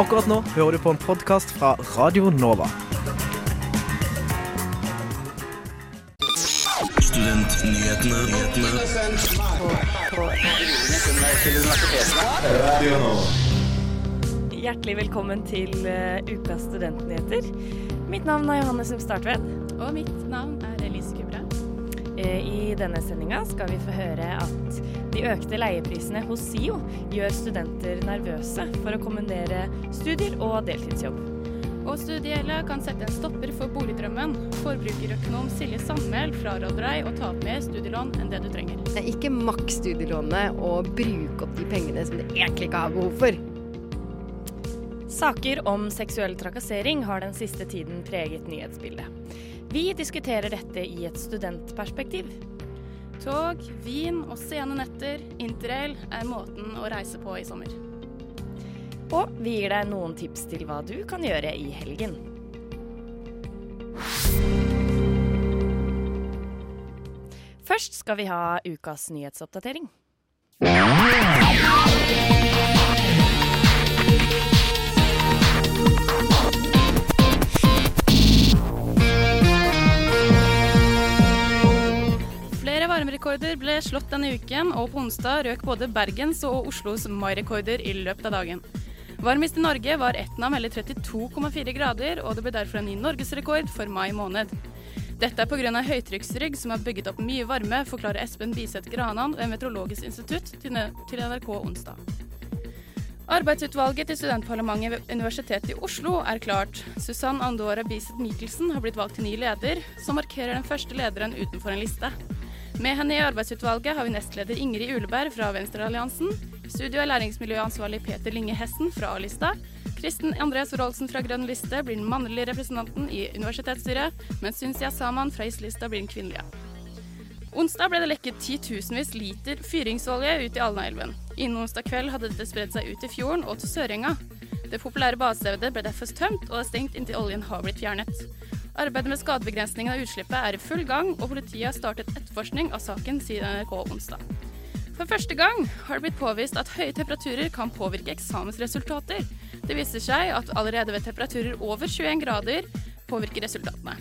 Akkurat nå hører du på en podkast fra Radio Nova. Hjertelig velkommen til uh, Ukas studentnyheter. Mitt navn er Johanne Sump Startvedt. Og mitt navn er Elise Kubra. Eh, I denne sendinga skal vi få høre at de økte leieprisene hos SIO gjør studenter nervøse for å kombinere studier og deltidsjobb. Og Studiegjelda kan sette en stopper for boligdrømmen. Forbrukerøkonom Silje Sandmæl fraråder deg å ta opp mer studielån enn det du trenger. Ikke maks studielånet og bruke opp de pengene som du egentlig ikke har behov for. Saker om seksuell trakassering har den siste tiden preget nyhetsbildet. Vi diskuterer dette i et studentperspektiv. Tog, vin og sene netter, interrail, er måten å reise på i sommer. Og vi gir deg noen tips til hva du kan gjøre i helgen. Først skal vi ha ukas nyhetsoppdatering. Flere ble slått denne uken, og på onsdag røk både Bergens og Oslos mairekorder i løpet av dagen. Varmest i Norge var Etna melder 32,4 grader, og det ble derfor en ny norgesrekord for mai måned. Dette er pga. høytrykksrygg som har bygget opp mye varme, forklarer Espen Biseth Granan ved Meteorologisk institutt til NRK onsdag. Arbeidsutvalget til studentparlamentet ved Universitetet i Oslo er klart. Susann Andora Biseth Michelsen har blitt valgt til ny leder, som markerer den første lederen utenfor en liste. Med henne i arbeidsutvalget har vi nestleder Ingrid Uleberg fra Venstrealliansen, studio- og læringsmiljøansvarlig Peter Linge Hessen fra A-lista, Kristen Andreas Rolsen fra Grønn liste blir den mannlige representanten i universitetsstyret, mens Sunsia Saman fra Is-lista blir den kvinnelige. Onsdag ble det lekket titusenvis liter fyringsolje ut i Alnaelven. Innen onsdag kveld hadde dette spredd seg ut i fjorden og til Sørenga. Det populære badestedet ble derfor tømt og er stengt inntil oljen har blitt fjernet. Arbeidet med skadebegrensningen av utslippet er i full gang, og politiet har startet etterforskning av saken, sier NRK onsdag. For første gang har det blitt påvist at høye temperaturer kan påvirke eksamensresultater. Det viser seg at allerede ved temperaturer over 21 grader påvirker resultatene.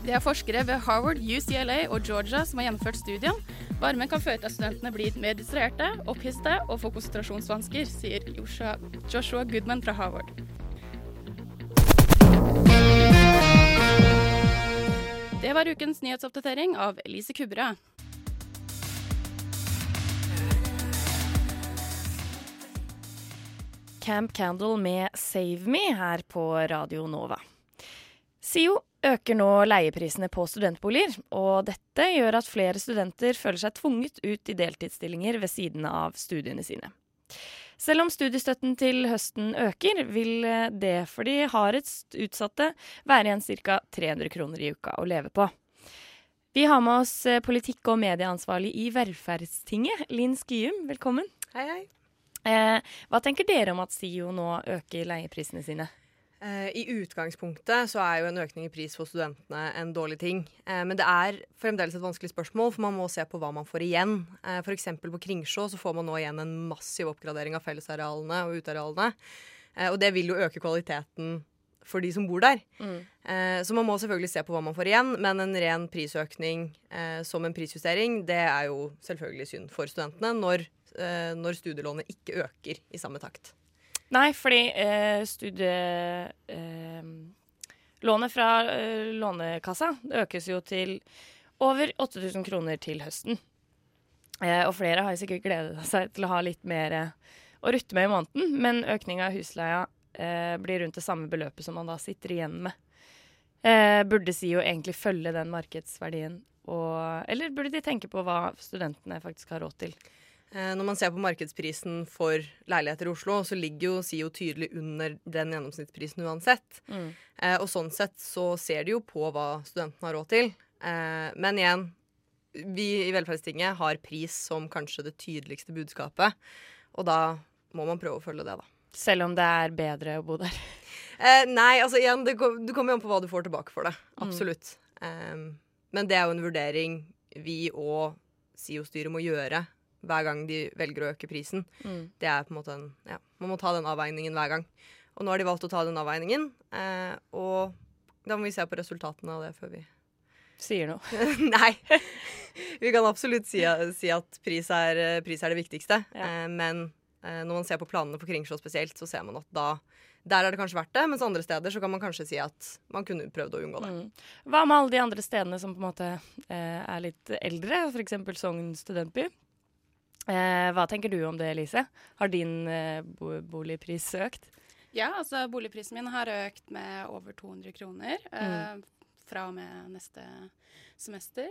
Det er forskere ved Harvard, UCLA og Georgia som har gjennomført studien. Varmen kan føre til at studentene blir mer distraherte, opphiste og får konsentrasjonsvansker, sier Joshua Goodman fra Harvard. Det var ukens nyhetsoppdatering av Elise Kubra. Camp Candle med Save Me her på Radio Nova. SIO øker nå leieprisene på studentboliger, og dette gjør at flere studenter føler seg tvunget ut i deltidsstillinger ved siden av studiene sine. Selv om studiestøtten til høsten øker, vil det for de hardest utsatte være igjen ca. 300 kroner i uka å leve på. Vi har med oss politikk- og medieansvarlig i Velferdstinget, Linn Skyum. Velkommen. Hei, hei. Eh, hva tenker dere om at SIO nå øker leieprisene sine? Eh, I utgangspunktet så er jo en økning i pris for studentene en dårlig ting. Eh, men det er fremdeles et vanskelig spørsmål, for man må se på hva man får igjen. Eh, F.eks. på Kringsjå så får man nå igjen en massiv oppgradering av fellesarealene og utearealene. Og det vil jo øke kvaliteten for de som bor der. Mm. så man må selvfølgelig se på hva man får igjen, men en ren prisøkning som en prisjustering, det er jo selvfølgelig synd for studentene når, når studielånet ikke øker i samme takt. Nei, fordi eh, studielånet fra eh, Lånekassa økes jo til over 8000 kroner til høsten. Eh, og flere har sikkert gledet seg til å ha litt mer eh, å rutte med i måneden, men økninga av husleia eh, blir rundt det samme beløpet som man da sitter igjen med. Eh, burde SIO egentlig følge den markedsverdien, og, eller burde de tenke på hva studentene faktisk har råd til? Eh, Når man ser på markedsprisen for leiligheter i Oslo, så ligger jo SIO tydelig under den gjennomsnittsprisen uansett. Mm. Og sånn sett så ser de jo på hva studentene har råd til. Eh, Men igjen, vi i Velferdstinget har pris som kanskje det tydeligste budskapet. Og da må man prøve å følge det, da. Selv om det er bedre å bo der. Eh, nei, altså igjen, det, det kommer jo an på hva du får tilbake for det. Absolutt. Eh, men det er jo en vurdering vi og SIO-styret må gjøre hver gang de velger å øke prisen. Mm. Det er på en måte en Ja, man må ta den avveiningen hver gang. Og nå har de valgt å ta den avveiningen. Eh, og da må vi se på resultatene av det før vi Sier noe. Nei. Vi kan absolutt si, si at pris er, pris er, det viktigste. Ja. Eh, men eh, når man ser på planene for Kringsjå spesielt, så ser man at da der har det kanskje vært det, mens andre steder så kan man kanskje si at man kunne prøvd å unngå det. Mm. Hva med alle de andre stedene som på en måte eh, er litt eldre, f.eks. Sogn studentby? Eh, hva tenker du om det, Elise? Har din eh, bo boligpris økt? Ja, altså boligprisen min har økt med over 200 kroner Mm. eh, fra og med neste semester.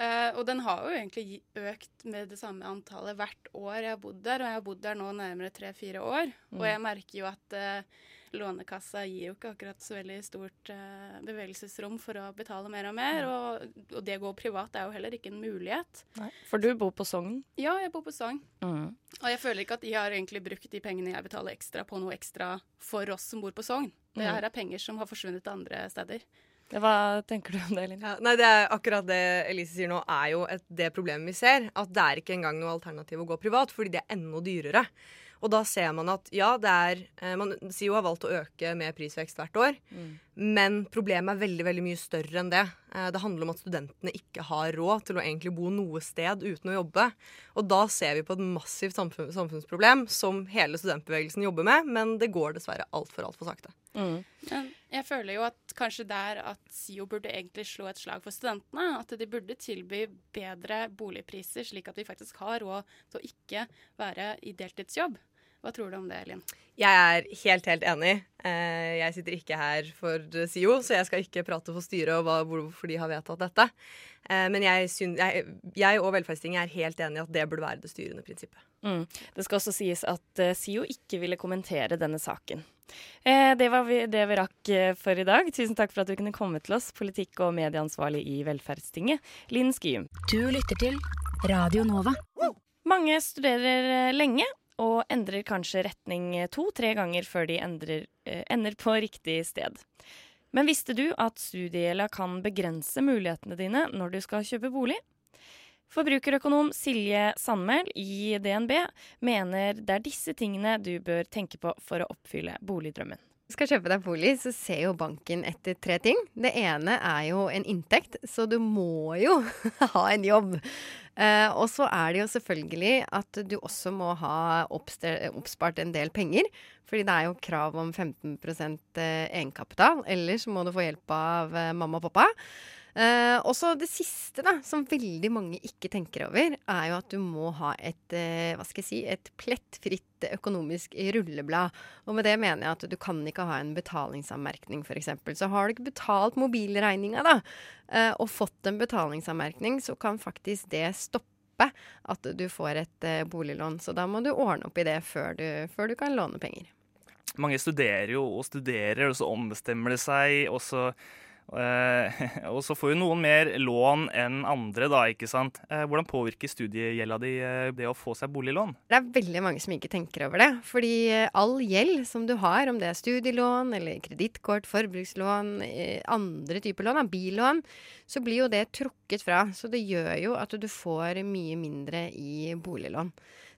Eh, og den har jo egentlig økt med det samme antallet hvert år jeg har bodd der, og jeg har bodd der nå nærmere tre-fire år. Og jeg merker jo at eh, Lånekassa gir jo ikke akkurat så veldig stort uh, bevegelsesrom for å betale mer og mer, og, og det å gå privat er jo heller ikke en mulighet. For du bor på Sogn. Ja, jeg bor på Sogn. Mm. Og jeg føler ikke at de har egentlig brukt de pengene jeg betaler ekstra på noe ekstra for oss som bor på Sogn. Det Mm. her er penger som har forsvunnet til andre steder. Hva tenker du om det, Linn? Ja, nei, det er akkurat det Elise sier nå, er jo et, det problemet vi ser. At det er ikke engang noe alternativ å gå privat, fordi det er enda dyrere. Og da ser man at ja, det er eh, Man SIO har valgt å øke med prisvekst hvert år, men problemet er veldig veldig mye større enn det. Eh, det handler om at studentene ikke har råd til å egentlig bo noe sted uten å jobbe. Og da ser vi på et massivt samfunn, samfunnsproblem som hele studentbevegelsen jobber med, men det går dessverre altfor, altfor sakte. Mm. Men jeg føler jo at kanskje der at SIO burde egentlig slå et slag for studentene. At de burde tilby bedre boligpriser, slik at vi faktisk har råd til å ikke være i deltidsjobb. Hva tror du om det, Linn? Jeg er helt, helt enig. Eh, jeg sitter ikke her for SIO, så jeg skal ikke prate for styret og hvorfor de har vedtatt dette. Eh, men jeg, synes, jeg, jeg og Velferdstinget er helt enig i at det burde være det styrende prinsippet. Mm. Det skal også sies at eh, SIO ikke ville kommentere denne saken. Eh, det var vi, det vi rakk for i dag. Tusen takk for at du kunne komme til oss, politikk- og medieansvarlig i Velferdstinget, Linn Skyum. Du lytter til Radio Nova. Mange studerer lenge og endrer kanskje retning eh, to-tre ganger før de endrer, eh, ender på riktig sted. Men visste du at studiegjelda kan begrense mulighetene dine når du skal kjøpe bolig? Forbrukerøkonom Silje Sandmæl i DNB mener det er disse tingene du bør tenke på for å oppfylle boligdrømmen. skal kjøpe deg bolig, så ser jo banken etter tre ting. Det ene er jo en inntekt, så du må jo ha en jobb. Eh, og så er det jo selvfølgelig at du også må ha oppspart en del penger. Fordi det er jo krav om 15 eh, egenkapital. Ellers må du få hjelp av eh, mamma og pappa. Eh, og så det siste, da, som veldig mange ikke tenker over, er jo at du må ha et eh, hva skal jeg si, et plettfritt økonomisk rulleblad. Og med det mener jeg at du kan ikke ha en betalingsanmerkning, f.eks. Så har du ikke betalt mobilregninga, da, eh, og fått en betalingsanmerkning, så kan faktisk det stoppe at du får et eh, boliglån. Så da må du ordne opp i det før du, før du kan låne penger. Mange studerer jo og studerer, og så ombestemmer det seg, og så og så får jo noen mer lån enn andre, da, ikke sant. Eh, hvordan påvirker studiegjelda di eh, det å få seg boliglån? Det er veldig mange som ikke tenker over det. Fordi eh, all gjeld som du har, om det er studielån eller kredittkort, forbrukslån, eh, andre typer lån, billån, så blir jo det trukket fra. Så det gjør jo at du får mye mindre i boliglån.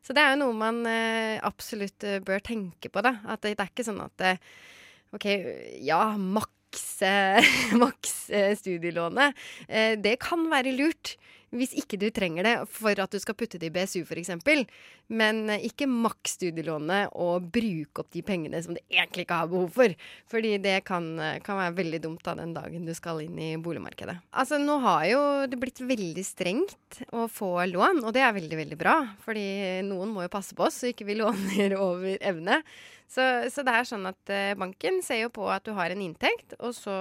Så det er jo noe man eh, absolutt eh, bør tenke på, da. At det, er ikke sånn at eh, OK, ja, maks eh, maks eh, studielånet. Eh, det kan være lurt hvis ikke du trenger det for at du skal putte det i BSU f.eks. Men eh, ikke maks studielånet og bruke opp de pengene som du egentlig ikke har behov for. Fordi det kan, kan være veldig dumt da den dagen du skal inn i boligmarkedet. Altså nå har jo det blitt veldig strengt å få lån, og det er veldig, veldig bra. Fordi noen må jo passe på oss så ikke vi låner over evne. Så, så det er sånn at eh, banken ser jo på at du har en inntekt, og så,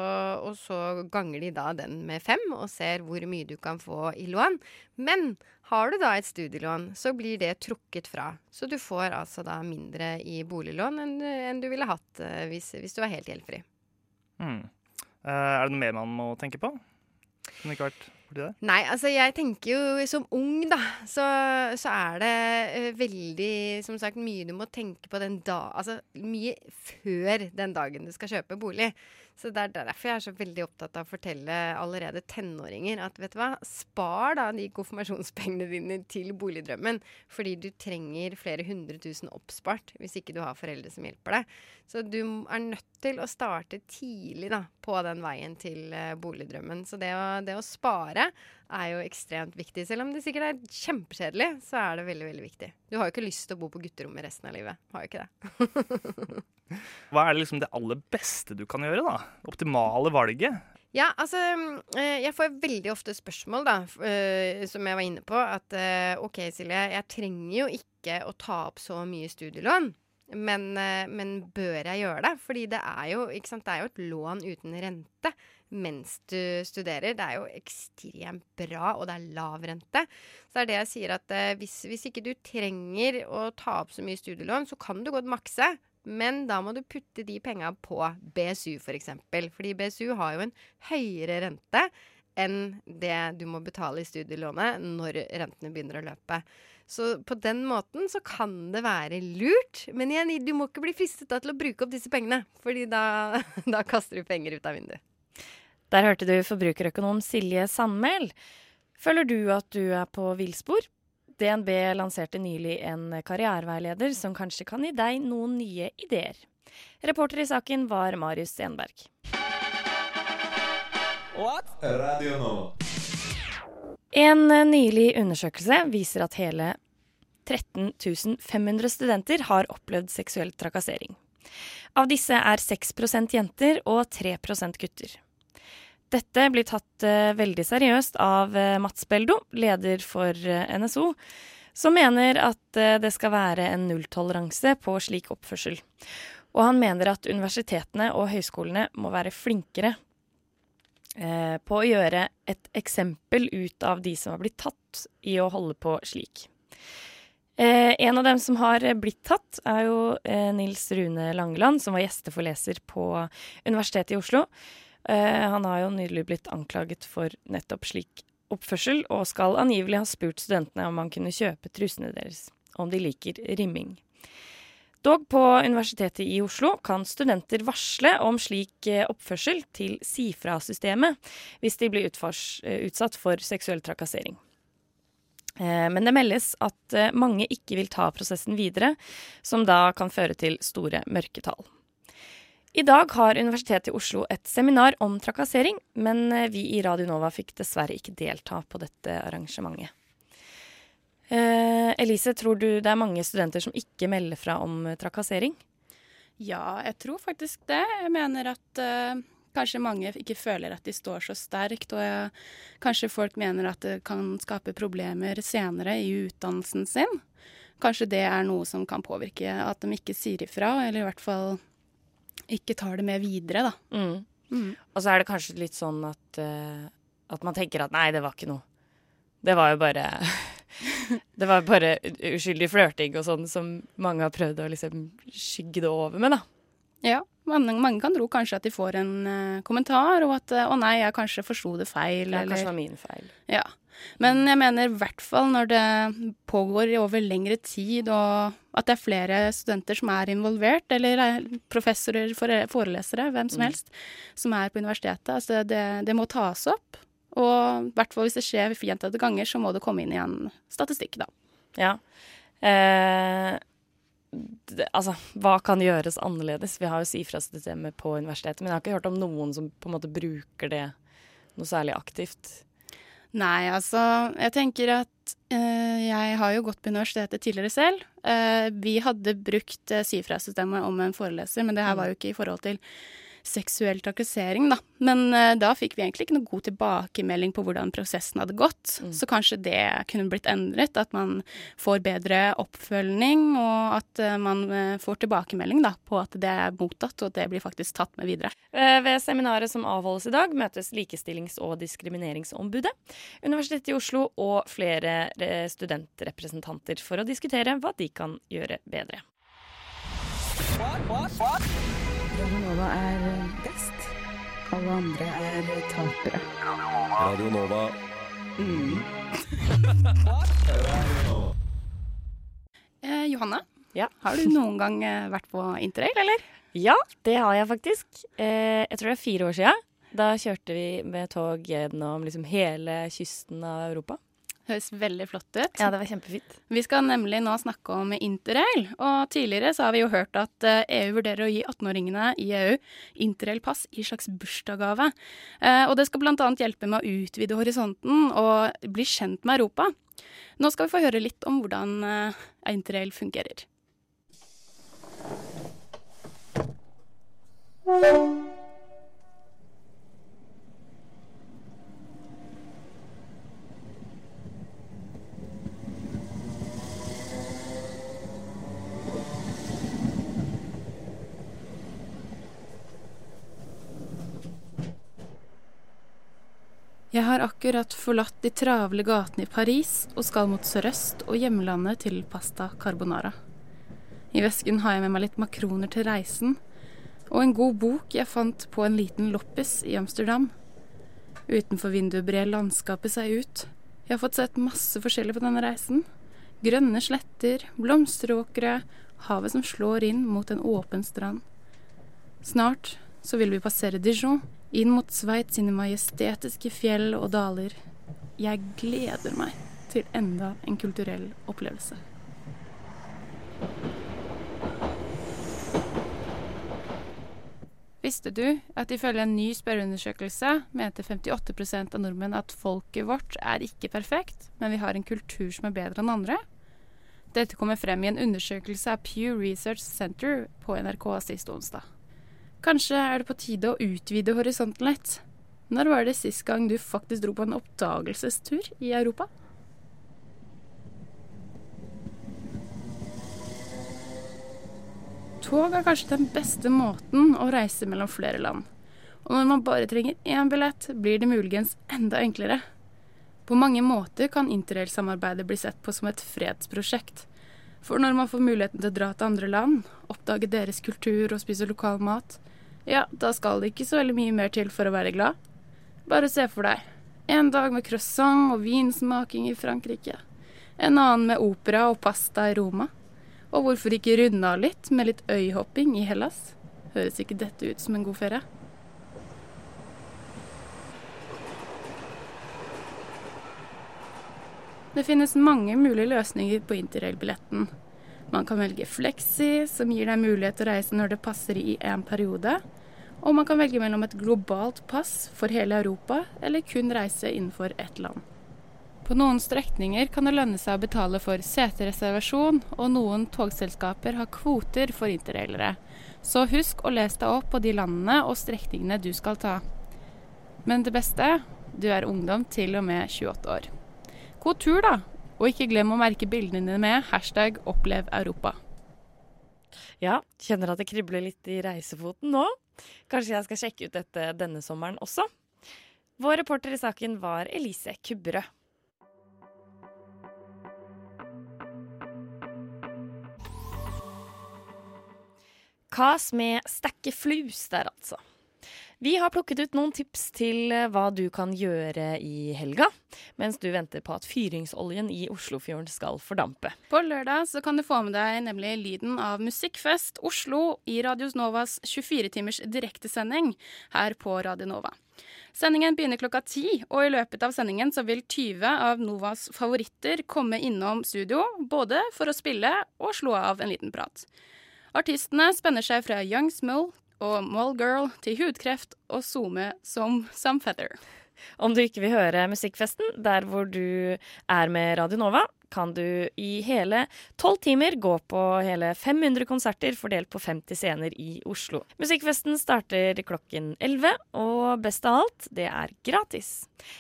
og så ganger de da den med fem og ser hvor mye du kan få i lån. Men har du da et studielån, så blir det trukket fra. Så du får altså da mindre i boliglån enn, enn du ville hatt eh, hvis, hvis du var helt gjeldfri. Mm. Eh, er det noe mer man må tenke på? Som ikke har vært borti det? Nei, altså jeg tenker jo som ung, da, så, så er det uh, veldig Som sagt mye du må tenke på den da Altså mye før den dagen du skal kjøpe bolig. Så det er derfor jeg er så veldig opptatt av å fortelle allerede tenåringer at vet du hva, spar da de konfirmasjonspengene dine til boligdrømmen. Fordi du trenger flere hundre tusen oppspart hvis ikke du har foreldre som hjelper deg. Så du er nødt til å starte tidlig da, på den veien til uh, boligdrømmen. Så det å, det å spare er jo ekstremt viktig. Selv om det sikkert er kjempekjedelig, så er det veldig, veldig viktig. Du har jo ikke lyst til å bo på gutterommet resten av livet. Har jo ikke det. Hva er det liksom det aller beste du kan gjøre, da? Optimale valget? Ja, altså eh, Jeg får veldig ofte spørsmål, da, eh, som jeg var inne på. At eh, OK, Silje, jeg trenger jo ikke å ta opp så mye studielån. Men, men bør jeg gjøre det? Fordi det er, jo, sant, det er jo et lån uten rente mens du studerer. Det er jo ekstremt bra, og det er lav rente. Så det er det jeg sier at hvis, hvis ikke du trenger å ta opp så mye studielån, så kan du godt makse. Men da må du putte de penga på BSU, f.eks. For eksempel. Fordi BSU har jo en høyere rente enn det du må betale i studielånet når rentene begynner å løpe. Så på den måten så kan det være lurt. Men igjen, du må ikke bli fristet til å bruke opp disse pengene. Fordi da, da kaster du penger ut av vinduet. Der hørte du forbrukerøkonom Silje Sandmæl. Føler du at du er på villspor? DNB lanserte nylig en karriereveileder som kanskje kan gi deg noen nye ideer. Reporter i saken var Marius Stenberg. En nylig undersøkelse viser at hele 13 500 studenter har opplevd seksuell trakassering. Av disse er 6% jenter og 3% gutter. Dette blir tatt uh, veldig seriøst av uh, Mats Beldo, leder for uh, NSO, som mener at det skal være en nulltoleranse på slik oppførsel. Og han mener at universitetene og høyskolene må være flinkere på å gjøre et eksempel ut av de som har blitt tatt i å holde på slik. en av dem som har blitt tatt, er jo Nils Rune Langeland, som var gjesteforleser på Universitetet i Oslo. Eh, han har jo nylig blitt anklaget for nettopp slik oppførsel, og skal angivelig ha spurt studentene om han kunne kjøpe trusene deres, om de liker rimming. Dog på Universitetet i Oslo kan studenter varsle om slik eh, oppførsel til Sifra-systemet hvis de blir eh, utsatt for seksuell trakassering. Men det meldes at mange ikke vil ta prosessen videre, som da kan føre til store mørketall. I dag har Universitetet i Oslo et seminar om trakassering, men eh, vi i Radio Nova fikk dessverre ikke delta på dette arrangementet. Eh, Elise, tror du det er mange studenter som ikke melder fra om trakassering? Ja, jeg tror faktisk det. Jeg mener at eh, kanskje mange ikke føler at de står så sterkt, og jeg, kanskje folk mener at det kan skape problemer senere i utdannelsen sin. Kanskje det er noe som kan påvirke at de ikke sier ifra, eller i hvert fall ikke tar det med videre, da. Mm. Mm. Og så er det kanskje litt sånn at, uh, at man tenker at nei, det var ikke noe. Det var jo bare Det var bare uskyldig flørting og sånn som mange har prøvd å liksom skygge det over med, da. Ja, mange, mange kan tro kanskje at de får en uh, kommentar, og at uh, 'å nei, jeg kanskje forsto det feil'. Ja, eller, kanskje det var min feil. Ja. Men jeg mener i hvert fall når det pågår over lengre tid, og at det er flere studenter som er involvert, eller er professorer, forelesere, hvem som mm. helst, som er på universitetet. Altså det, det må tas opp. Og i hvert fall hvis det skjer gjentatte ganger, så må det komme inn i en statistikk, da. Ja. Eh, det, altså, hva kan gjøres annerledes? Vi har jo SIFRA-systemet på universitetet, men jeg har ikke hørt om noen som på en måte bruker det noe særlig aktivt. Nei, altså jeg tenker at eh, jeg har jo gått på universitetet tidligere selv. Eh, vi hadde brukt eh, Sifra-systemet om en foreleser, men det her mm. var jo ikke i forhold til seksuell trakassering, da. Men uh, da fikk vi egentlig ikke noe god tilbakemelding på hvordan prosessen hadde gått. Mm. Så kanskje det kunne blitt endret, at man får bedre oppfølging, og at uh, man uh, får tilbakemelding da, på at det er mottatt, og at det blir faktisk tatt med videre. Ved seminaret som avholdes i dag, møtes Likestillings- og diskrimineringsombudet, Universitetet i Oslo og flere studentrepresentanter for å diskutere hva de kan gjøre bedre. What, what, what? Radio Nova er best. Alle andre er tapere. Radio Nova. Mm. eh, Johanne, Ja. Har du noen gang eh, vært på interrail, eller? Ja, det har jeg faktisk. Eh, jeg tror det er fire år sia. Da kjørte vi med tog gjennom liksom hele kysten av Europa. Høres veldig flott ut. Ja, det var kjempefint. Vi skal nemlig nå snakke om interrail. Og tidligere så har vi jo hørt at eh, EU vurderer å gi 18-åringene i EU interrail-pass i slags bursdagsgave. Eh, og det skal bl.a. hjelpe med å utvide horisonten og bli kjent med Europa. Nå skal vi få høre litt om hvordan eh, interrail fungerer. Jeg har akkurat forlatt de travle gatene i Paris og skal mot sørøst og hjemlandet til pasta carbonara. I vesken har jeg med meg litt makroner til reisen, og en god bok jeg fant på en liten loppis i Amsterdam. Utenfor vinduet brer landskapet seg ut. Jeg har fått sett masse forskjellig på denne reisen. Grønne sletter, blomsteråkre, havet som slår inn mot en åpen strand. Snart så vil vi passere Dijon, inn mot Sveits sine majestetiske fjell og daler. Jeg gleder meg til enda en kulturell opplevelse. Visste du at ifølge en ny spørreundersøkelse mente 58 av nordmenn at folket vårt er ikke perfekt, men vi har en kultur som er bedre enn andre? Dette kommer frem i en undersøkelse av Pew Research Center på NRK sist onsdag. Kanskje er det på tide å utvide horisonten litt? Når var det sist gang du faktisk dro på en oppdagelsestur i Europa? Tog er kanskje den beste måten å reise mellom flere land. Og når man bare trenger én billett, blir det muligens enda enklere. På mange måter kan interrail-samarbeidet bli sett på som et fredsprosjekt. For når man får muligheten til å dra til andre land, oppdage deres kultur og spise lokal mat, ja, da skal det ikke så veldig mye mer til for å være glad. Bare se for deg. En dag med croissant og vinsmaking i Frankrike. En annen med opera og pasta i Roma. Og hvorfor ikke runde av litt med litt øyhopping i Hellas? Høres ikke dette ut som en god ferie? Det finnes mange mulige løsninger på interrail-billetten. Man kan velge Flexi, som gir deg mulighet til å reise når det passer i en periode. Og man kan velge mellom et globalt pass for hele Europa, eller kun reise innenfor ett land. På noen strekninger kan det lønne seg å betale for setereservasjon, og noen togselskaper har kvoter for interrailere. Så husk å lese deg opp på de landene og strekningene du skal ta. Men det beste du er ungdom til og med 28 år. God tur, da! Og ikke glem å merke bildene dine med hashtag 'opplev Europa'. Ja, kjenner at det kribler litt i reisefoten nå. Kanskje jeg skal sjekke ut dette denne sommeren også. Vår reporter i saken var Elise Kubberød. Kas med stekke flus der, altså. Vi har plukket ut noen tips til eh, hva du kan gjøre i helga, mens du venter på at fyringsoljen i Oslofjorden skal fordampe. På lørdag så kan du få med deg nemlig lyden av Musikkfest Oslo i Radios Novas 24-timers direktesending her på Radio Nova. Sendingen begynner klokka ti, og i løpet av sendingen så vil 20 av Novas favoritter komme innom studio, både for å spille og slå av en liten prat. Artistene spenner seg fra Young Smull og Mallgirl til hudkreft og SoMe som Samfeather. Om du ikke vil høre Musikkfesten der hvor du er med Radio Nova, kan du i hele tolv timer gå på hele 500 konserter fordelt på 50 scener i Oslo. Musikkfesten starter klokken 11, og best av alt, det er gratis.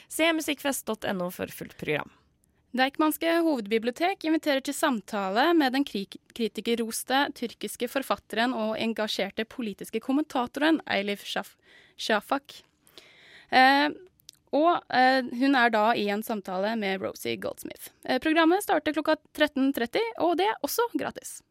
Se musikkfest.no for fullt program. Deichmanske hovedbibliotek inviterer til samtale med den kri kritikerroste tyrkiske forfatteren og engasjerte politiske kommentatoren Eilif Shaf Shafak. Eh, og eh, hun er da i en samtale med Rosie Goldsmith. Eh, programmet starter klokka 13.30, og det er også gratis.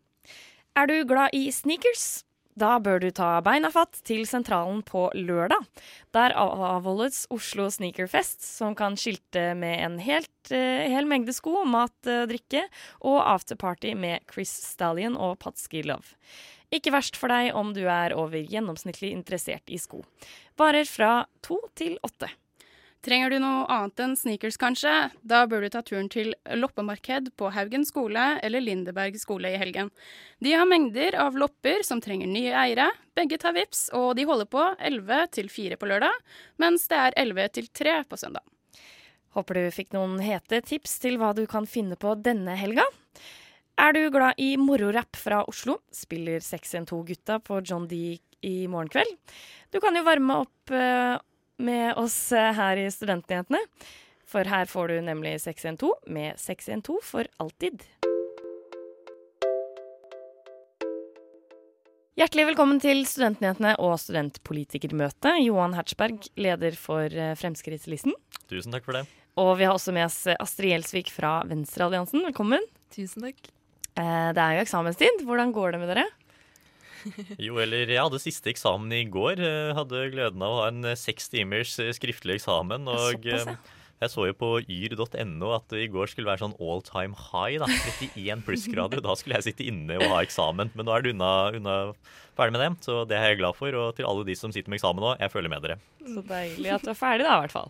Er du glad i sneakers? Da bør du ta beina fatt til sentralen på lørdag. Der avholdes Oslo Sneakerfest, som kan skilte med en helt, eh, hel mengde sko, mat og drikke, og afterparty med Chris Stallion og Patsky Love. Ikke verst for deg om du er over gjennomsnittlig interessert i sko. Varer fra to til åtte. Trenger du noe annet enn sneakers, kanskje? Da bør du ta turen til loppemarked på Haugen skole eller Lindeberg skole i helgen. De har mengder av lopper som trenger nye eiere. Begge tar vips, og de holder på 11 til 4 på lørdag, mens det er 11 til 3 på søndag. Håper du fikk noen hete tips til hva du kan finne på denne helga. Er du glad i mororapp fra Oslo, spiller 612-gutta på John D i morgen kveld. Du kan jo varme opp eh, med oss eh, her i Studentnyhetene. For her får du nemlig 612 med 612 for alltid. Hjertelig velkommen til Studentnyhetene og studentpolitikermøte. Johan Hertzberg, leder for eh, Fremskrittslisten. Tusen takk for det. Og vi har også med oss Astrid Gjelsvik fra Venstrealliansen. Velkommen. Tusen takk. Eh, det er jo eksamenstid. Hvordan går det med dere? Jo, eller jeg hadde siste eksamen i går. Eh, Hadde gleden av å ha en eh, seks timers eh, skriftlig eksamen. Og Såpass, ja. Jeg så jo på yr.no at det i går skulle være sånn all time high. da, 31 plussgrader. Da skulle jeg sitte inne og ha eksamen. Men nå er det unna, unna ferdig med det, så det er jeg glad for. Og til alle de som sitter med eksamen nå, jeg føler med dere. Så deilig at du er ferdig, da, i hvert fall.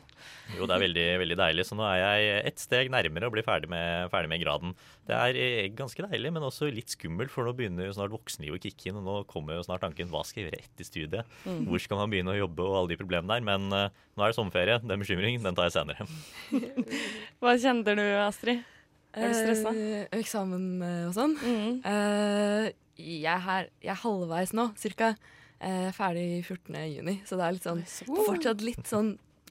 Jo, det er veldig, veldig deilig. Så nå er jeg ett steg nærmere å bli ferdig med, ferdig med graden. Det er eh, ganske deilig, men også litt skummelt, for nå begynner jo snart voksenlivet å kicke inn. Og nå kommer jo snart tanken hva skal jeg gjøre etter studiet? Mm. Hvor skal man begynne å jobbe og alle de problemene der? Men eh, nå er det sommerferie. Den bekymringen den tar jeg senere. Hva kjenner du, Astrid? Er du stressa? Eh, eksamen eh, og sånn. Mm. Eh, jeg, er her, jeg er halvveis nå, cirka. Eh, ferdig 14. juni, så det er litt sånn fortsatt litt sånn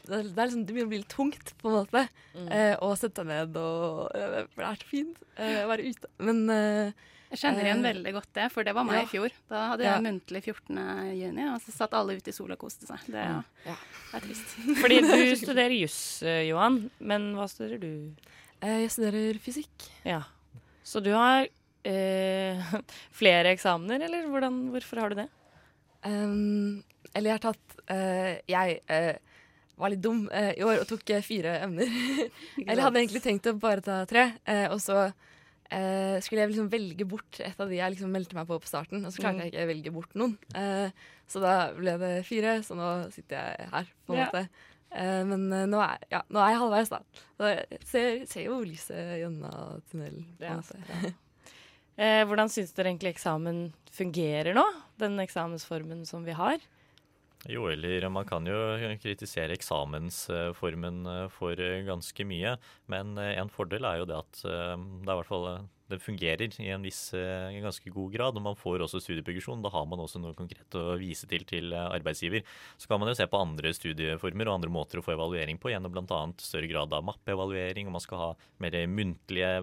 det, er, er liksom, det begynner å bli litt tungt, på en måte, Mm. eh, å sette seg ned og øve. For det er så fint eh, å være ute. Men eh, Jeg kjenner igjen Eh, veldig godt det, for det var meg ja. i fjor. Da hadde Ja. jeg muntlig 14. juni, og så satt alle ute i sola og koste seg. Det ja. ja. er trist. Fordi du studerer juss, eh, Johan. Men hva studerer du? eh, jeg studerer fysikk. Ja. Så du har eh, flere eksamener, eller hvordan, hvorfor har du det? Um, eller jeg har tatt uh, Jeg uh, var litt dum uh, i år og tok fire emner. eller hadde egentlig tenkt å bare ta tre. eh, og så eh, skulle jeg liksom velge bort et av de jeg liksom meldte meg på på starten. Og så klarte Mm. jeg ikke å velge bort noen. Uh, så da ble det fire, så nå sitter jeg her, på en Ja. måte. Uh, men nå, er, ja, nå er jeg halvveis, da. Så jeg ser, ser jo lyset gjennom tunnelen. Ja, hvordan syns dere egentlig eksamen fungerer nå? Den eksamensformen som vi har? Jo, eller man kan jo kritisere eksamensformen eh, for eh, ganske mye. Men eh, en fordel er jo det at det er i hvert fall det fungerer i en viss eh, en ganske god grad. Og man får også studieprogresjon. Da har man også noe konkret å vise til til eh, arbeidsgiver. Så kan man jo se på andre studieformer og andre måter å få evaluering på, gjennom bl.a. større grad av mappeevaluering, og man skal ha mer muntlige,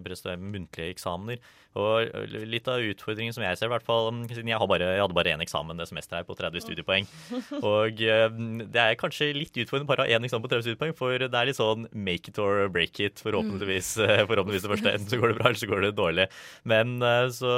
muntlige eksamener. Og eh, litt av utfordringen som jeg ser, i hvert fall, mm, siden jeg, har bare, jeg hadde bare én eksamen det semesteret her på 30 studiepoeng. Og eh, det er kanskje litt utfordrende bare å ha én eksamen på 30 studiepoeng, for det er litt sånn make it or break it, forhåpentligvis. eh, Forhåpentligvis det første. Enten så går det bra, eller så går det dårlig. Men eh, så,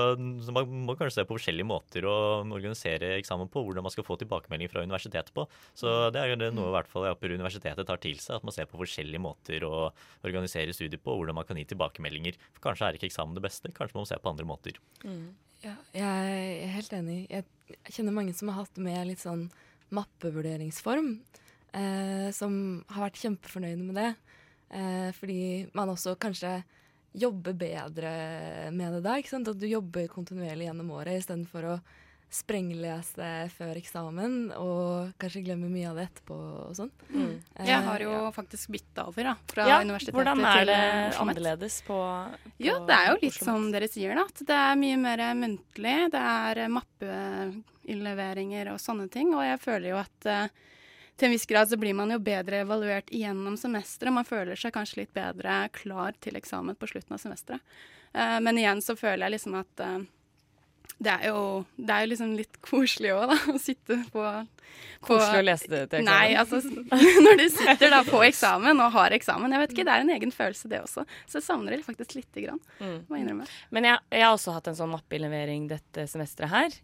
så man må kanskje se på forskjellige måter å organisere eksamen på, hvordan man skal få tilbakemelding fra universitetet på. Så det er jo noe i hvert fall jeg universitetet tar til seg, at man ser på forskjellige måter å organisere studier på, hvordan man kan gi tilbakemeldinger. For kanskje er ikke eksamen det beste, kanskje man må se på andre måter. Ja, jeg er helt enig. Jeg kjenner mange som har hatt med litt sånn mappevurderingsform, eh, som har vært kjempefornøyde med det. Eh, fordi man også kanskje jobber bedre med det da. ikke sant? At du jobber kontinuerlig gjennom året istedenfor å sprenglese før eksamen og kanskje glemme mye av det etterpå og sånn. Mm. Jeg har jo ja. faktisk bytta over da, fra Ja, universitetet hvordan er til det eh, annerledes på, på Jo, det er jo litt som dere sier, da. At det er mye mer muntlig. Det er eh, mappeinnleveringer og sånne ting. Og jeg føler jo at eh, til en viss grad så blir man jo bedre evaluert gjennom semesteret. Man føler seg kanskje litt bedre klar til eksamen på slutten av semesteret. Eh, men igjen så føler jeg liksom at eh, det er jo det er jo liksom litt koselig òg, da. Å sitte på, på Koselig å lese det til eksamen? Nei, altså når du sitter da på eksamen og har eksamen. Jeg vet ikke, Det er en egen følelse, det også. Så jeg savner det faktisk lite grann. Mm. Må jeg innrømme. Men jeg, jeg har også hatt en sånn mappeinnlevering dette semesteret her.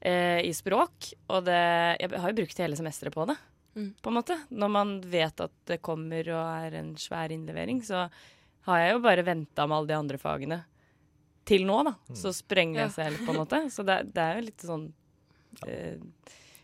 eh, i språk. Og det, jeg har jo brukt hele semesteret på det, Mm. på en måte. Når man vet at det kommer og er en svær innlevering, så har jeg jo bare venta med alle de andre fagene til nå, da. Så sprenger jeg seg litt, på en måte. Så det, det er jo litt sånn eh,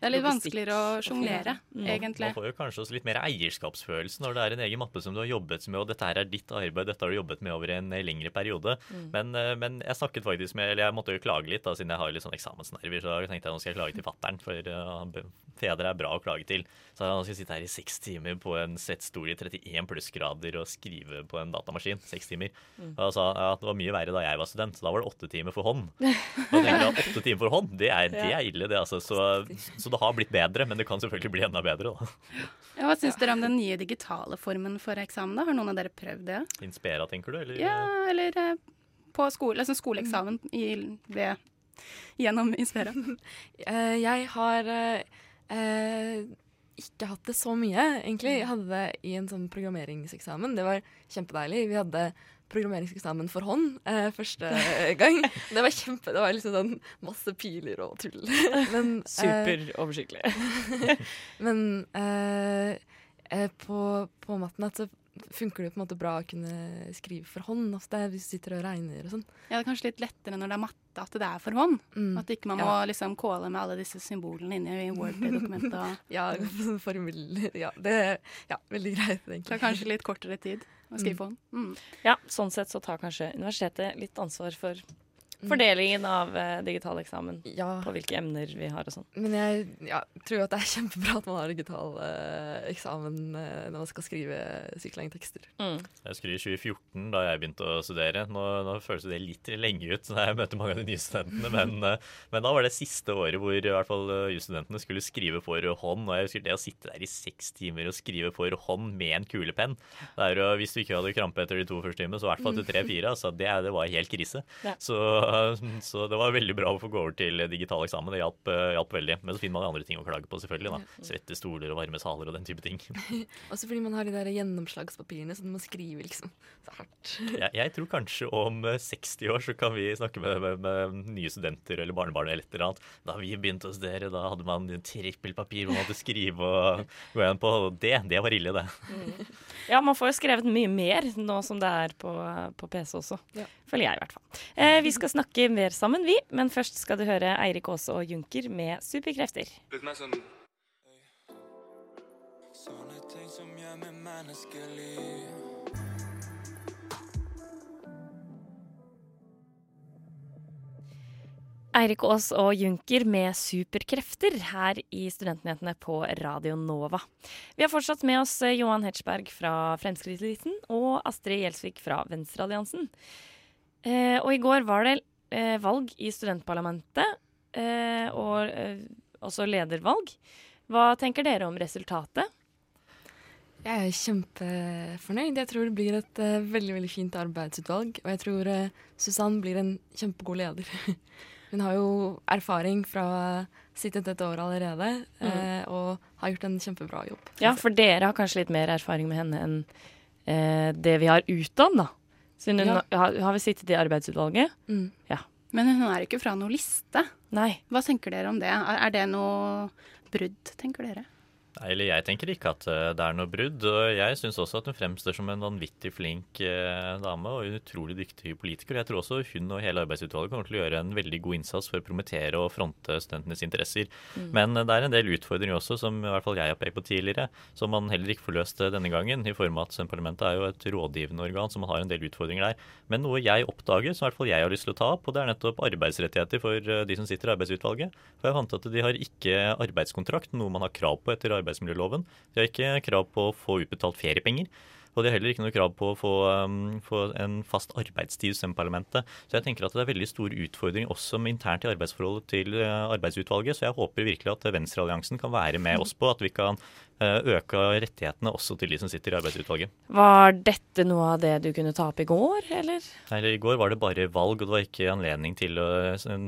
Det er litt vanskeligere å sjonglere, Mm. egentlig. Man får jo kanskje også litt mer eierskapsfølelse når det er en egen mappe som du har jobbet med, og dette her er ditt arbeid, dette har du jobbet med over en eh, lengre periode. Mm. Men, eh, men jeg snakket faktisk med Eller jeg måtte jo klage litt, da, siden jeg har litt sånn eksamensnerver, så jeg tenkte jeg nå skal jeg klage til fattern, for uh, fedre er bra å klage til. Så han skal sitte her i seks timer på en settstol i 31 plussgrader og skrive på en datamaskin. Seks timer. Mm. Og han sa at det var mye verre da jeg var student, så da var det åtte timer for hånd. Og jeg tenker at åtte timer for hånd, det er, det er ille, det, altså. Så, så det har blitt bedre, men det kan selvfølgelig bli enda bedre, da. Ja, hva syns dere om den nye digitale formen for eksamen? da? Har noen av dere prøvd det? Inspira, tenker du? Eller? Ja, eller eh, på skole, liksom skoleeksamen i, ved, gjennom Inspira? Eh, jeg har eh, eh, ikke hatt det så mye, egentlig. Jeg hadde det i en sånn programmeringseksamen. Det var kjempedeilig. Vi hadde programmeringseksamen for hånd eh, første gang. Det var kjempe, det var liksom sånn masse piler og tull. Men, eh, Superoversiktlig. Men eh, på, på, matten at så funker det på en måte bra å kunne skrive for hånd ofte, hvis du sitter og regner og sånn. Ja, det er kanskje litt lettere når det er matte at det er for hånd. Mm. At ikke man må Ja. liksom kåle med alle disse symbolene inni i Word-dokumentet. Ja, formel Ja, det er ja, veldig greit, egentlig. tar kanskje litt kortere tid å skrive på. hånd. Mm. Ja, sånn sett så tar kanskje universitetet litt ansvar for fordelingen av uh, digital eksamen. Ja. På hvilke emner vi har og sånn. Men jeg ja, tror at det er kjempebra at man har digital uh, eksamen uh, når man skal skrive sykt lange tekster. Mm. Jeg skrev i 2014, da jeg begynte å studere. Nå, nå føles det litt lenge ut når jeg møter mange av de nye studentene, men, men da var det siste året hvor i hvert fall jusstudentene skulle skrive for hånd. Og jeg husker det å sitte der i seks timer og skrive for hånd med en kulepenn. Det er, jo- hvis du ikke hadde krampe etter de to første timene, så i hvert fall til tre-fire. Altså, det, det var helt krise. Ja. Så, så det var veldig bra å få gå over til digital eksamen. Det hjalp, eh, hjalp veldig. Men så finner man andre ting å klage på, selvfølgelig. da. Svette stoler og varme saler og den type ting. Også fordi man har de der gjennomslagspapirene, så du må skrive liksom så hardt. Jeg, jeg tror kanskje om eh, 60 år så kan vi snakke med, med, med nye studenter eller barnebarn eller et eller annet. Da vi begynte å studere, da hadde man trippelpapir man måtte skrive og gå igjen på. Det, det var ille, det. Ja, man får jo skrevet mye mer nå som det er på, på PC også. Ja. Føler jeg, i hvert fall. Eh, vi skal snakke mer sammen, vi. Men først skal du høre Eirik Aase og Junker med superkrefter. Litt mer sånn Sånne ting som gjør meg menneskelig. Eirik Aas og Junker med superkrefter her i Studentnyhetene på Radio Nova. Vi har fortsatt med oss Johan Hetsberg fra Fremskrittseliten og Astrid Gjelsvik fra Venstrealliansen. Eh, og i går var det eh, valg i studentparlamentet, eh, og eh, også ledervalg. Hva tenker dere om resultatet? Jeg er kjempefornøyd. Jeg tror det blir et uh, veldig veldig fint arbeidsutvalg. Og jeg tror uh, Susann blir en kjempegod leder. Hun har jo erfaring fra sittet et år allerede, eh, og har gjort en kjempebra jobb. Ja, for dere har kanskje litt mer erfaring med henne enn eh, det vi har utad, da. Siden hun Ja. har, har vi sittet i arbeidsutvalget. Mm. Ja. Men hun er ikke fra noe liste. Nei. Hva tenker dere om det? Er, er det noe brudd, tenker dere? Nei, eller jeg tenker ikke at eh, det er noe brudd. og Jeg syns også at hun fremstår som en vanvittig flink eh, dame og en utrolig dyktig politiker. Jeg tror også hun og hele arbeidsutvalget kommer til å gjøre en veldig god innsats for å promotere og fronte studentenes interesser. Mm. Men eh, det er en del utfordringer også, som i hvert fall jeg har pekt på tidligere, som man heller ikke får løst denne gangen. I form av at Parlamentet er jo et rådgivende organ, så man har en del utfordringer der. Men noe jeg oppdager, som i hvert fall jeg har lyst til å ta opp, og det er nettopp arbeidsrettigheter for de som sitter i arbeidsutvalget. For jeg fant at de har ikke arbeidskontrakt, noe man har krav på etter arbeidsmiljøloven. De har ikke krav på å få utbetalt feriepenger. Og de har heller ikke noe krav på å få, um, få en fast arbeidstid som parlamentet. Så jeg tenker at det er veldig stor utfordring også med internt i arbeidsforholdet til uh, arbeidsutvalget. Så jeg håper virkelig at Venstrealliansen kan være med oss på at vi kan eh, øke rettighetene også til de som sitter i arbeidsutvalget. Var dette noe av det du kunne ta opp i går, eller? Nei, I går var det bare valg, og det var ikke anledning til å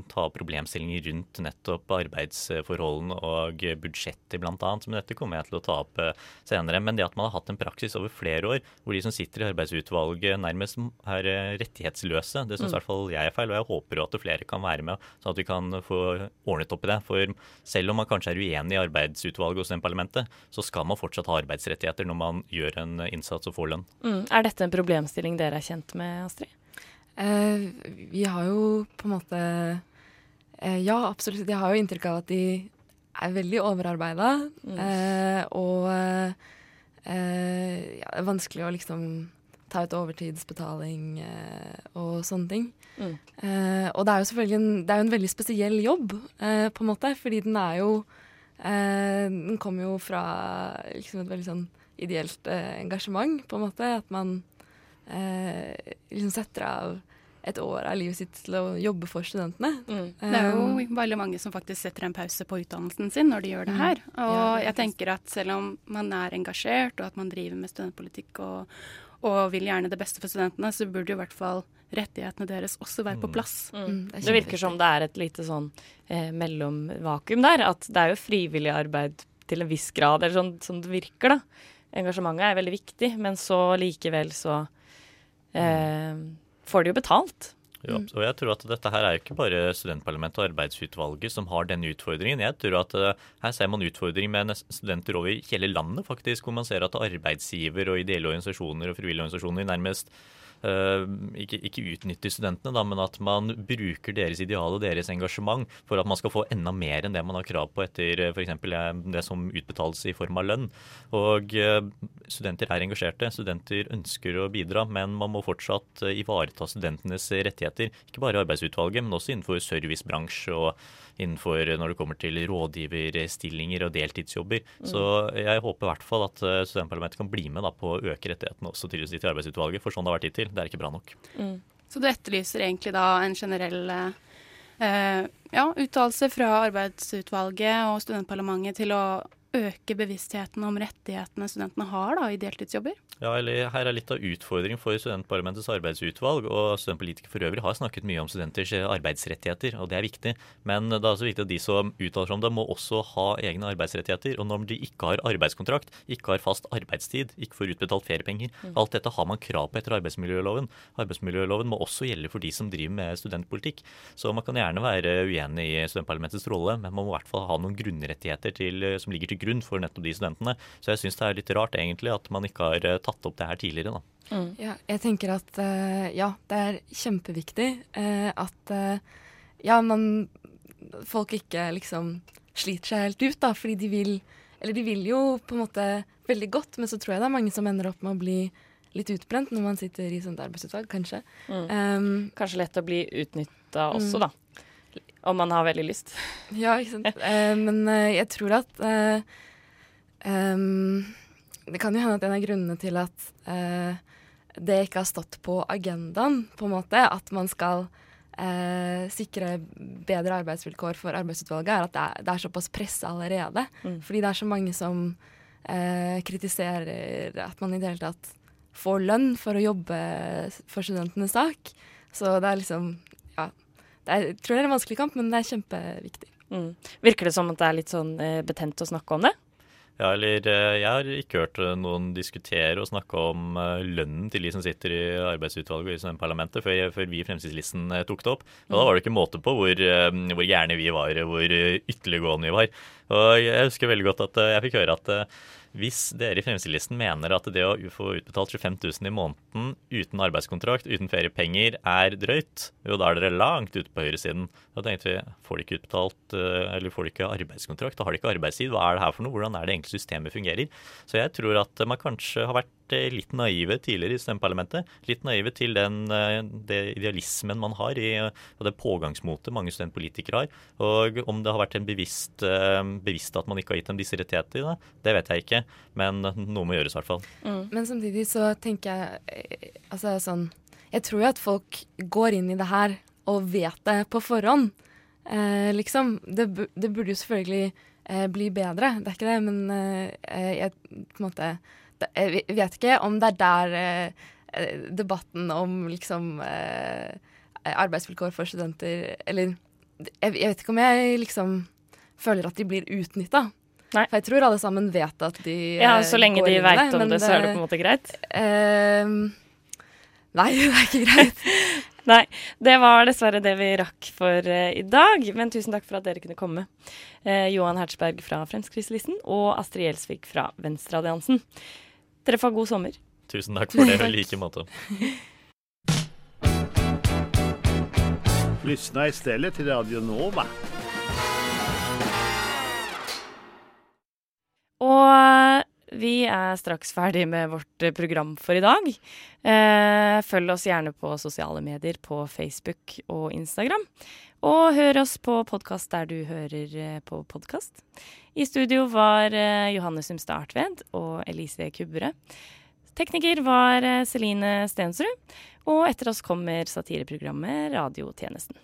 ta ta problemstillinger rundt nettopp arbeidsforholdene og budsjettet bl.a. Men dette kommer jeg til å ta opp eh, senere. Men det at man har hatt en praksis over flere år hvor de som sitter i arbeidsutvalget nærmest er eh, rettighetsløse, det syns i Mm. hvert fall jeg er feil. Og jeg håper jo at flere kan være med, sånn at vi kan få ordnet opp i det. For selv om man kanskje er uenig i arbeidsutvalget hos den parlamentet, så skal man fortsatt ha arbeidsrettigheter når man gjør en innsats og får lønn. Mm. Er dette en problemstilling dere er kjent med, Astrid? Eh, vi har jo på en måte eh, Ja, absolutt. Jeg har jo inntrykk av at de er veldig overarbeida. Mm. Eh, og eh, ja, det er vanskelig å liksom ta ut overtidsbetaling eh, og sånne ting. Mm. Eh, og det er jo selvfølgelig en, det er jo en veldig spesiell jobb, eh, på en måte, fordi den er jo eh, Den kommer jo fra liksom et veldig sånn ideelt eh, engasjement, på en måte. At man eh, liksom setter av et år av livet sitt til å jobbe for studentene. Det er jo veldig mange som faktisk setter en pause på utdannelsen sin når de gjør det Mm. her. Og jeg tenker at selv om man er engasjert og at man driver med studentpolitikk og, og vil gjerne det beste for studentene, så burde jo i hvert fall rettighetene deres også være på plass. Mm. Det, virker som det er et lite sånn eh, mellomvakuum der. At det er jo frivillig arbeid til en viss grad, eller sånn som det virker, da. Engasjementet er veldig viktig, men så likevel så eh, får de jo betalt. Ja, og jeg tror at dette her er jo ikke bare studentparlamentet og arbeidsutvalget som har denne utfordringen. Jeg tror at eh, her ser man utfordring med studenter over hele landet, faktisk, hvor man ser at arbeidsgiver og ideelle organisasjoner og frivillige organisasjoner nærmest ikke, ikke utnytter studentene, da, men at man bruker deres ideal og deres engasjement for at man skal få enda mer enn det man har krav på etter f.eks. det som utbetales i form av lønn. Og eh, studenter er engasjerte, studenter ønsker å bidra, men man må fortsatt eh, ivareta studentenes rettigheter. Ikke bare i arbeidsutvalget, men også innenfor servicebransje og innenfor når det kommer til rådgiverstillinger og deltidsjobber. Mm. Så jeg håper i hvert fall at eh, studentparlamentet kan bli med da, på å øke rettighetene også til i arbeidsutvalget, for sånn det har vært hittil. Det er ikke bra nok. Så du etterlyser egentlig da en generell eh, ja, uttalelse fra arbeidsutvalget og studentparlamentet til å øke bevisstheten om rettighetene studentene har da i deltidsjobber? Ja, eller Her er litt av utfordringen for studentparlamentets arbeidsutvalg. og Studentpolitikere for øvrig har snakket mye om studenters arbeidsrettigheter, og det er viktig. Men det er også viktig at de som uttaler seg om det, må også ha egne arbeidsrettigheter. Og når de ikke har arbeidskontrakt, ikke har fast arbeidstid, ikke får utbetalt feriepenger, Mm. alt dette har man krav på etter arbeidsmiljøloven. Arbeidsmiljøloven må også gjelde for de som driver med studentpolitikk. Så man kan gjerne være uenig i studentparlamentets rolle, men man må i hvert fall ha noen grunnrettigheter til, som ligger til grunn for nettopp de studentene. Så jeg syns det er litt rart egentlig at man ikke har eh, tatt opp det her tidligere. da. Ja, jeg tenker at eh, ja, det er kjempeviktig eh, at ja, man Folk ikke liksom sliter seg helt ut, da, fordi de vil Eller de vil jo på en måte veldig godt, men så tror jeg det er mange som ender opp med å bli litt utbrent når man sitter i sånt arbeidsutvalg, kanskje. Mm. Um, Kanskje lett å bli utnytta også, Mm. da. Om man har veldig lyst. Ja, ikke sant. Eh, men eh, jeg tror at eh, um, Det kan jo hende at en av grunnene til at eh, det ikke har stått på agendaen, på en måte, at man skal eh, sikre bedre arbeidsvilkår for arbeidsutvalget, er at det er, det er såpass presse allerede. Mm. Fordi det er så mange som eh, kritiserer at man i det hele tatt får lønn for å jobbe for studentenes sak. Så det er liksom er, jeg tror det er en vanskelig kamp, men det er kjempeviktig. Mm. Virker det som at det er litt sånn eh, betent å snakke om det? Ja, eller eh, Jeg har ikke hørt eh, noen diskutere og snakke om eh, lønnen til de som sitter i arbeidsutvalget og i parlamentet, før, før vi i Fremskrittslisten tok det opp. Og Da var det ikke måte på hvor, hvor gærne vi var, hvor ytterliggående vi var. Og Jeg husker veldig godt at jeg fikk høre at hvis dere i Fremskrittslisten mener at det å få utbetalt 25 000 i måneden uten arbeidskontrakt, uten feriepenger, er drøyt, jo da er dere langt ute på høyresiden. Da tenkte vi får de ikke utbetalt eh, eller får de ikke arbeidskontrakt, da har de ikke arbeidstid. Hva er det her for noe? Hvordan er det egentlig systemet fungerer? Så jeg tror at man kanskje har vært eh, litt naive tidligere i stemmeparlamentet. Litt naive til den eh, det idealismen man har i, og det pågangsmotet mange studentpolitikere har. Og om det har vært en bevisst, eh, bevisst at man ikke har gitt dem disse rettighetene, det vet jeg ikke. Men noe må gjøres i hvert fall. Men samtidig så tenker jeg eh, Altså sånn Jeg tror jo at folk går inn i det her og vet det på forhånd. Eh, liksom. Det, det burde jo selvfølgelig eh, bli bedre. Det er ikke det, men eh, jeg på en måte Jeg vet ikke om det er der eh, eh, debatten om liksom eh, arbeidsvilkår for studenter Eller jeg, jeg vet ikke om jeg liksom føler at de blir utnytta. For jeg tror alle sammen vet at de Ja, så lenge de veit om det, så er det på en måte greit? eh, nei, det er ikke greit. Nei, det var dessverre det vi rakk for uh, i dag. Men tusen takk for at dere kunne komme. Uh, Johan Hertzberg fra Fremskrittslisten og Astrid Gjelsvik fra Venstrealliansen. Dere får ha god sommer. Tusen takk for det, Takk. i like måte. Lyssna istället till Radio Nova. Og vi er straks ferdig med vårt program for i dag. Eh, følg oss gjerne på sosiale medier på Facebook og Instagram. Og hør oss på podkast der du hører eh, på podkast. I studio var Johannes Johanne Sumstad Artved og Elise Kubberød. Tekniker var eh, Celine Stensrud. Og etter oss kommer satireprogrammet Radiotjenesten.